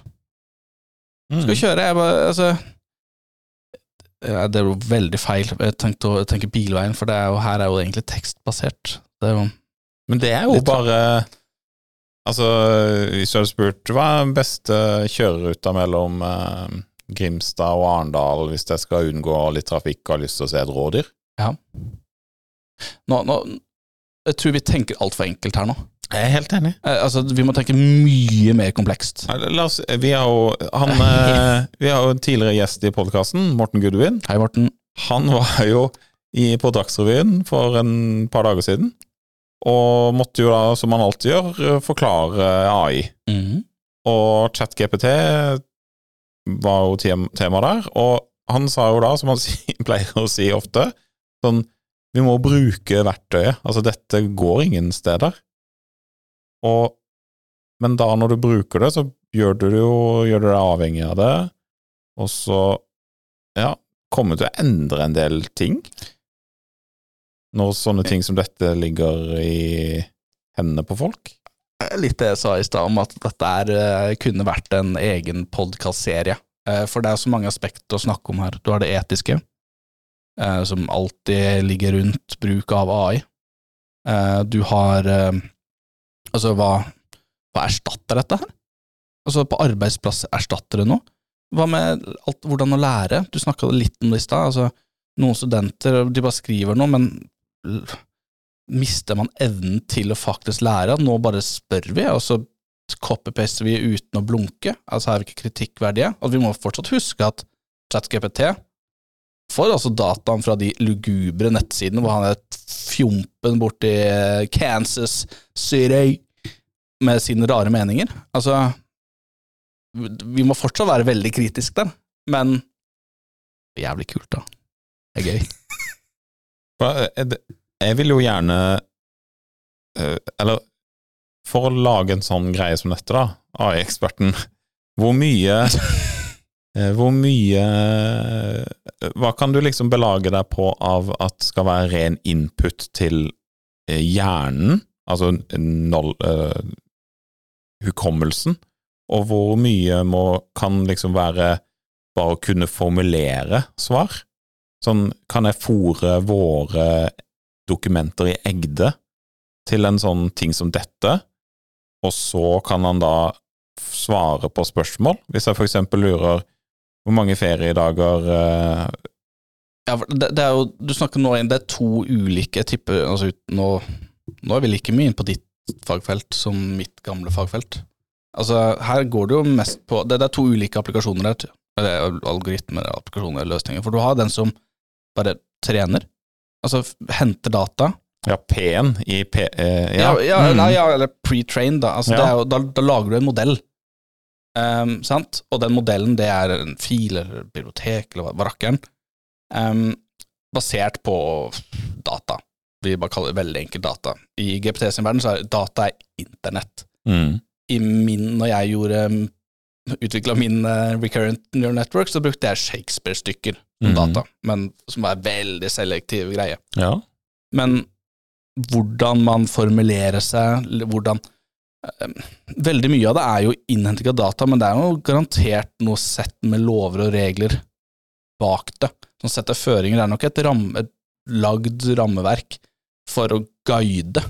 S2: Mm.
S1: Skal kjøre, jeg bare Altså ja, Det er jo veldig feil. Jeg tenkte å tenke bilveien, for det er jo, her er jo egentlig tekstbasert. Det er jo
S2: Men det er jo bare Altså, hvis du hadde spurt hva er den beste kjøreruta mellom eh, Grimstad og Arendal hvis jeg skal unngå litt trafikk og har lyst til å se et rådyr?
S1: nå, nå, Jeg tror vi tenker altfor enkelt her nå.
S2: Jeg er helt enig.
S1: Eh, altså, vi må tenke mye mer komplekst.
S2: La oss, vi har jo han, eh, Vi har jo en tidligere gjest i podkasten, Morten Gudvin.
S1: Hei, Morten.
S2: Han var jo i, på Dagsrevyen for en par dager siden, og måtte jo da, som han alltid gjør, forklare AI.
S1: Mm.
S2: Og ChatGPT var jo tem tema der, og han sa jo da, som han pleier å si ofte, sånn Vi må bruke verktøyet. Altså, dette går ingen steder. Og Men da, når du bruker det, så gjør du det jo gjør du deg avhengig av det, og så ja, kommer til å endre en del ting. Når sånne ting som dette ligger i hendene på folk.
S1: Litt det jeg sa i stad om at dette er, eh, kunne vært en egen podkastserie. Eh, For det er så mange aspekter å snakke om her. Du har det etiske, eh, som alltid ligger rundt bruk av AI. Eh, Du har eh, Altså, hva, hva erstatter dette her? Altså, på arbeidsplass erstatter det noe? Hva med alt, hvordan å lære? Du snakka litt om det i stad. Altså, noen studenter de bare skriver noe, men mister man evnen til å faktisk lære? Nå bare spør vi, og så copy-paster vi uten å blunke? Altså er vi ikke kritikkverdige? Og vi må fortsatt huske at ChatGPT får altså dataen fra de lugubre nettsidene hvor han er fjompen borti Kansas City med sine rare meninger. Altså, vi må fortsatt være veldig kritiske der, men jævlig kult, da. Det er gøy.
S2: Jeg, vil jo gjerne eh, Eller for å lage en sånn greie som dette, da, AI-eksperten, hvor mye eh, Hvor mye eh, Hva kan du liksom belage deg på av at skal være ren input til hjernen, altså null, uh, hukommelsen, og hvor mye må, kan liksom være bare å kunne formulere svar? Sånn, kan jeg fòre våre dokumenter i Egde til en sånn ting som dette, og så kan han da svare på spørsmål? Hvis jeg eksempel lurer hvor mange feriedager eh,
S1: Ja, det, det er jo, du snakker nå inn, det er to ulike typer altså, nå, nå er vi like mye inn på ditt fagfelt som mitt gamle fagfelt. Altså, her går det jo mest på Det, det er to ulike applikasjoner her. Eller algoritmer, applikasjoner, løsninger. For du har den som bare trener. Altså hente henter data.
S2: Ja, P-en i P... Eh,
S1: Ja,
S2: ja.
S1: ja,
S2: mm.
S1: nei, ja eller pre-trained, da. Altså, jo, da. Da lager du en modell. um, sant? Og den modellen, det er en fil eller bibliotek eller hva hva rakkeren. um, basert på data. Vi bare kaller det veldig enkelt data. I GPT sin verden så er data er internett.
S2: Mm.
S1: I min, når jeg gjorde utvikla min eh, recurrent neural network, så brukte jeg Shakespeare-stykker som
S2: Mhm.
S1: data, men som var veldig selektiv greie.
S2: ja.
S1: Men hvordan man formulerer seg, hvordan eh, Veldig mye av det er jo innhenting av data, men det er jo garantert noe sett med lover og regler bak det. Som setter føringer. Det er nok et, ram, et lagd rammeverk for å guide,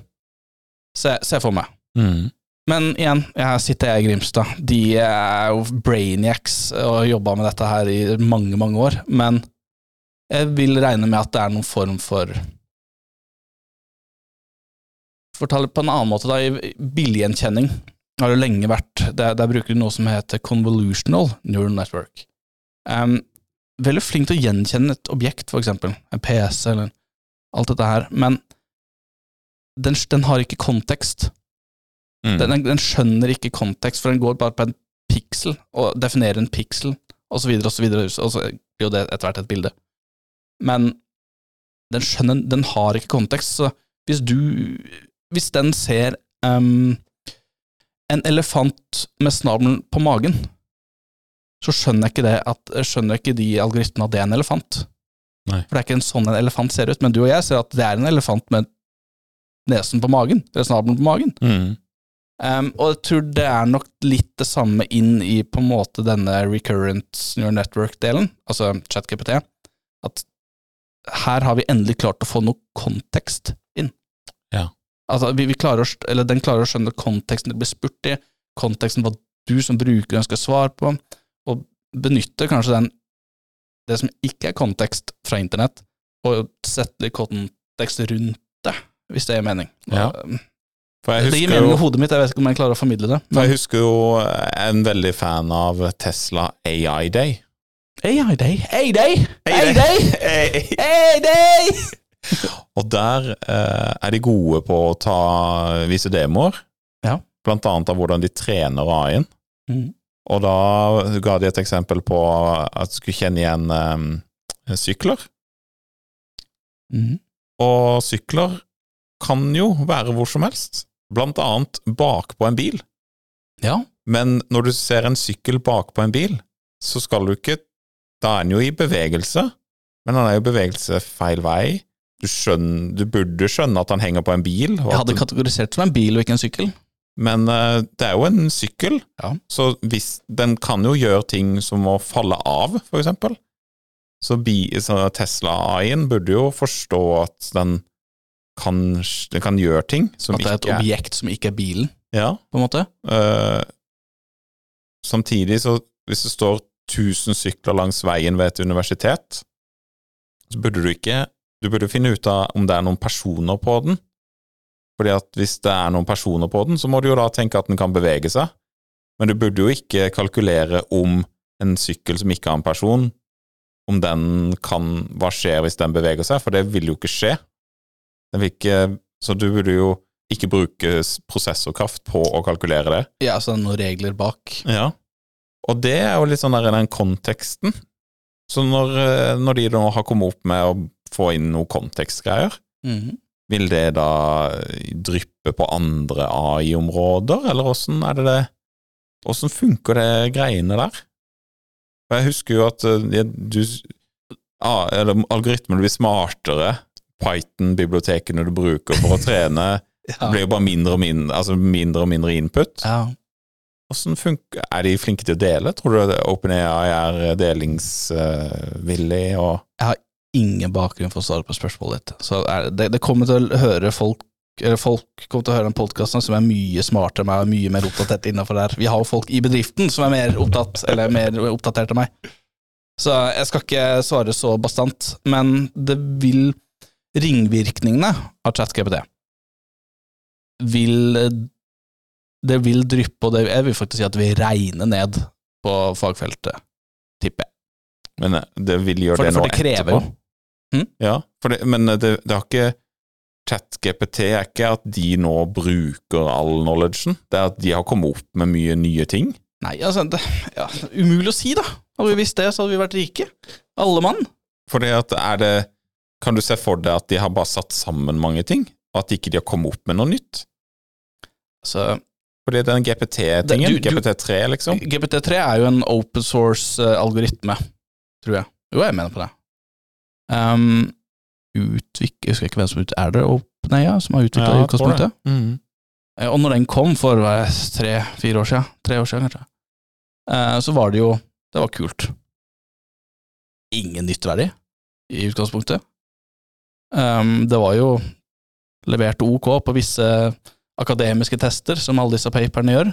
S1: ser jeg for meg.
S2: Mm.
S1: Men igjen, her sitter jeg i Grimstad. De er jo brainiacs og har jobba med dette her i mange, mange år. Men jeg vil regne med at det er noen form for For å ta det på en annen måte, da, i billedgjenkjenning har det lenge vært Der, der bruker du noe som heter convolutional neural network. Um, veldig flink til å gjenkjenne et objekt, for eksempel. En PC eller alt dette her. Men den, den har ikke kontekst.
S2: Mm.
S1: Den, den, skjønner ikke kontekst, for den går bare på en piksel, og definerer en piksel, så videre, og så blir jo det etter hvert et bilde. Men den skjønner Den har ikke kontekst, så hvis du Hvis den ser um, en elefant med snabelen på magen, så skjønner ikke det at Skjønner ikke de algoritmene at det er en elefant.
S2: Nei.
S1: For det er ikke en sånn en elefant ser ut, men du og jeg ser at det er en elefant med nesen på magen, eller snabelen på magen.
S2: Mm.
S1: Um, og jeg tror det er nok litt det samme inn i på en måte denne recurrent neural network-delen, altså ChatGPT, at her har vi endelig klart å få noe kontekst inn.
S2: Ja.
S1: Altså, vi, vi klarer å, eller den klarer å skjønne konteksten det blir spurt i, konteksten hva du som bruker ønsker svar på, og benytter kanskje den, det som ikke er kontekst fra internett, og setter litt kontekst rundt det, hvis det gir mening.
S2: Ja. For jeg
S1: Det gir mening i hodet mitt, jeg vet ikke om jeg klarer å formidle det.
S2: for jeg husker jo en veldig fan av Tesla AI Day.
S1: AI Day, AI Day, AI Day, AI Day!
S2: Og der eh, er de gode på å ta vise demoer,
S1: Ja.
S2: blant annet av hvordan de trener AI-en.
S1: Mm.
S2: Og da ga de et eksempel på at du skulle kjenne igjen eh, sykler.
S1: Mm.
S2: Og sykler kan jo være hvor som helst, blant annet bakpå en bil.
S1: Ja,
S2: Men når du ser en sykkel bakpå en bil, så skal du ikke Da er den jo i bevegelse, men han er jo i bevegelse feil vei. Du, skjønner, du burde skjønne at han henger på en bil,
S1: jeg hadde kategorisert som en bil og ikke en sykkel.
S2: men uh, det er jo en sykkel,
S1: Ja.
S2: så hvis, den kan jo gjøre ting som å falle av, for eksempel. Så, så Tesla-AI-en burde jo forstå at den kan, kan gjøre ting som
S1: At det er et
S2: ikke
S1: objekt som ikke er bilen,
S2: Ja,
S1: på en måte.
S2: Uh, samtidig, så hvis det står 1000 sykler langs veien ved et universitet, så burde du ikke Du burde finne ut av om det er noen personer på den. Fordi at hvis det er noen personer på den, så må du jo da tenke at den kan bevege seg. Men du burde jo ikke kalkulere om en sykkel som ikke har en person, om den kan Hva skjer hvis den beveger seg? For det vil jo ikke skje. Ikke Så du burde jo ikke bruke prosessorkraft på å kalkulere det.
S1: Ja, så det er noen regler bak.
S2: Ja. Og det er jo litt sånn der i den konteksten. Så når, eh, når de nå har kommet opp med å få inn noe kontekstgreier,
S1: Mhm.
S2: vil det da dryppe på andre AI-områder, eller åssen er det det Åssen funker det greiene der? For jeg husker jo at eh, du eller Algoritmene blir smartere, Python-bibliotekene du bruker for å trene,
S1: Ja.
S2: blir jo bare mindre og mindre, altså mindre og mindre input.
S1: ja.
S2: Funker, Er de flinke til å dele? Tror du OpenAI er delingsvillig og
S1: Jeg har ingen bakgrunn for å svare på spørsmålet ditt. Så det, det kommer til å høre folk eller folk kommer til å høre den podkasten som er mye smartere enn meg og mye mer oppdatert innenfor der. Vi har jo folk i bedriften som er mer opptatt, eller mer oppdatert enn meg. Så jeg skal ikke svare så bastant, men det vil Ringvirkningene av ChatGPT vil Det vil dryppe, og det, jeg vil faktisk si at det vil regne ned på fagfeltet, tipper jeg.
S2: Men eh, det vil gjøre
S1: For,
S2: det nå
S1: det
S2: etterpå?
S1: jo
S2: Ja, for det, men det, det har ikke ChatGPT er ikke at de nå bruker all knowledgen, det er at de har kommet opp med mye nye ting.
S1: Nei, altså, det, ja, umulig å si, da. Hadde vi visst det, så hadde vi vært rike. Alle mann.
S2: For det at er det Kan du se for deg at de har bare satt sammen mange ting, og at ikke de har kommet opp med noe nytt?
S1: Så
S2: Fordi den GPT-tingen,
S1: Det- du- du-
S2: GPT3, liksom
S1: GPT3 er jo en open source-algoritme, tror jeg. Jo, jeg mener på det. Um, utvik... Jeg husker ikke hvem som ut... Er det OpenAya som har utvikla
S2: Ja,
S1: utgangspunktet?
S2: Mhm.
S1: Eh, Og når den kom for tre-fire år siden, tre år siden kanskje, uh, så var det jo Det var kult. Ingen nyttverdig i utgangspunktet. Um, det var jo levert OK på visse akademiske tester, som alle disse paperne gjør.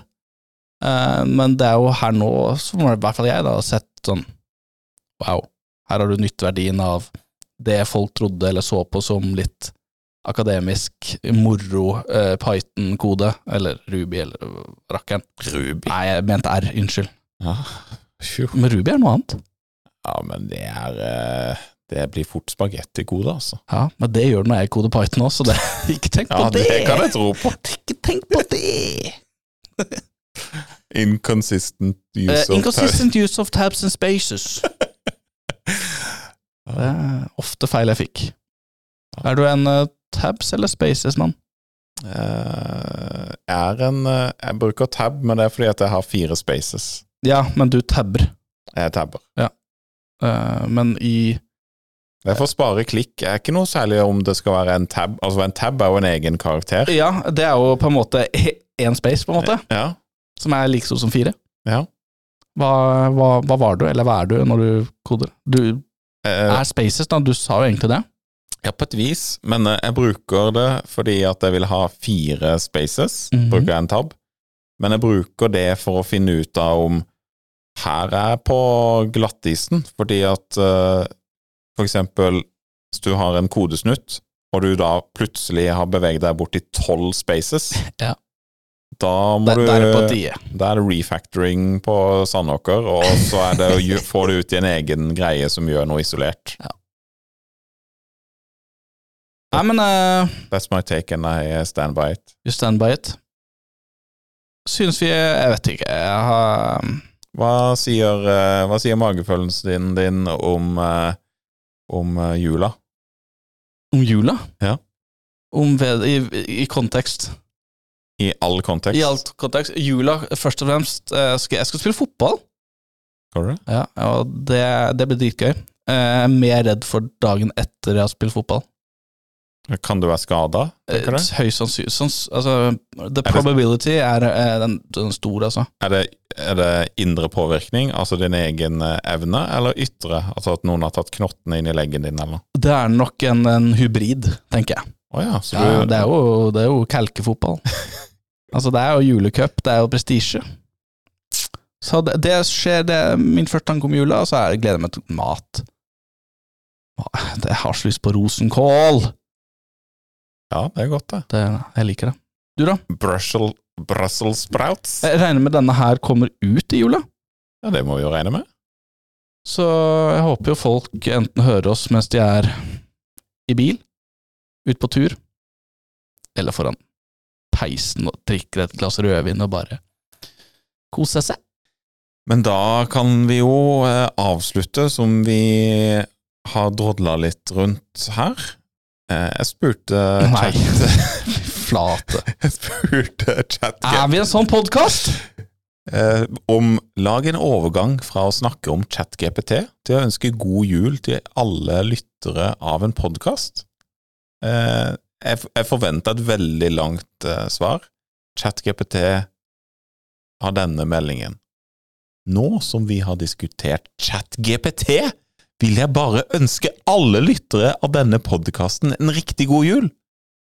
S1: Uh, men det er jo her nå, som i hvert fall jeg da, har sett sånn Wow, her har du nytteverdien av det folk trodde eller så på som litt akademisk moro uh, Python-kode, eller Ruby, eller rakkeren.
S2: Ruby.
S1: Nei, jeg mente R, unnskyld.
S2: Ja.
S1: Men Ruby er noe annet.
S2: ja, men det er eh, Det blir fort spagettikode, altså.
S1: Ja, men det gjør det når jeg koder Python også, så det, ikke tenk på
S2: Ja,
S1: det!
S2: det kan jeg tro på.
S1: Ikke tenk på det!
S2: Inconsistent use
S1: Eh,
S2: of
S1: inconsistent use of tabs and spaces. Det er ofte feil jeg fikk. Er du en uh, tabs eller spaces-mann?
S2: Uh, er en uh, Jeg bruker tab, men det er fordi at jeg har fire spaces.
S1: Ja, men du tabber.
S2: Jeg tabber.
S1: Ja. men i
S2: Det er for å spare klikk. Det er ikke noe særlig om det skal være en tab. Altså, en tab er jo en egen karakter.
S1: Ja, det er jo på en måte én space, på en måte,
S2: Ja.
S1: som er like stor som fire.
S2: ja.
S1: Hva, hva, hva var du, eller hva er du, når du koder? Du
S2: Eh,
S1: er spaces, da. Du sa jo egentlig det.
S2: ja, på et vis, men eh, jeg bruker det fordi at jeg vil ha fire spaces.
S1: Mhm.
S2: Bruker jeg en tab. Men jeg bruker det for å finne ut av om her er jeg på glattisen, fordi at for eksempel hvis du har en kodesnutt, og du da plutselig har beveget deg bort i tolv spaces,
S1: Ja.
S2: da må
S1: Da,
S2: du
S1: er det på.
S2: Da er det refactoring på Sandåker, og så er det å få det ut i en egen greie som gjør noe isolert.
S1: Nei, men uh,
S2: That's my take, and I stand by it.
S1: you stand by it. Syns vi Jeg vet ikke. Jeg har
S2: Hva sier, eh, hva sier magefølelsen din, din om, eh, om eh, jula?
S1: Om jula?
S2: Ja.
S1: Om ved, i, I kontekst.
S2: I all kontekst?
S1: I alt kontekst. Jula, først og fremst. eh, skal, jeg skal spille fotball.
S2: Skal du?
S1: Ja, og det, det blir dritgøy. Eh, Jeg er mer redd for dagen etter jeg har spilt fotball.
S2: Kan du være skada?
S1: Eh, Høyst sannsynlig altså, The probability er, er den, den stor, altså.
S2: Er det, er det indre påvirkning, altså din egen eh, evne, eller ytre? Altså at noen har tatt knottene inn i leggen din, eller?
S1: Det er nok en, en hybrid, tenker jeg.
S2: Oh, ja, så
S1: Ja,
S2: du
S1: det, er jo, det er jo kalkefotball. altså, det er jo julecup, det er jo prestisje. Så det, det skjer, det min første tanke om jula, og så er det gleder jeg meg til mat. Det- Jeg har så lyst på rosenkål!
S2: Ja, det er godt, det.
S1: Det, jeg liker det. Du, da?
S2: Brussels, Brussels sprouts?
S1: Jeg regner med denne her kommer ut i jula.
S2: Ja, det må vi jo regne med.
S1: Så jeg håper jo folk enten hører oss mens de er i bil, ut på tur, eller foran peisen og drikker et glass rødvin og bare koser seg.
S2: Men da kan vi jo eh, avslutte som vi har drodla litt rundt her. Eh, jeg spurte
S1: Nei.
S2: chat
S1: Flate.
S2: Jeg spurte chat
S1: Er vi en sånn podkast?
S2: eh, om lag en overgang fra å snakke om ChatGPT til å ønske god jul til alle lyttere av en podkast. Eh, jeg, jeg forventa et veldig langt eh, svar. ChatGPT har denne meldingen. Nå som vi har diskutert ChatGPT, vil jeg bare ønske alle lyttere av denne podkasten en riktig god jul.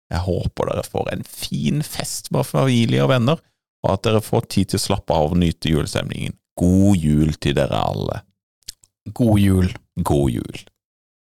S2: Jeg håper dere får en fin fest med familie og venner, og at dere får tid til å slappe av og nyte julestemningen. God jul til dere alle.
S1: God jul.
S2: God jul.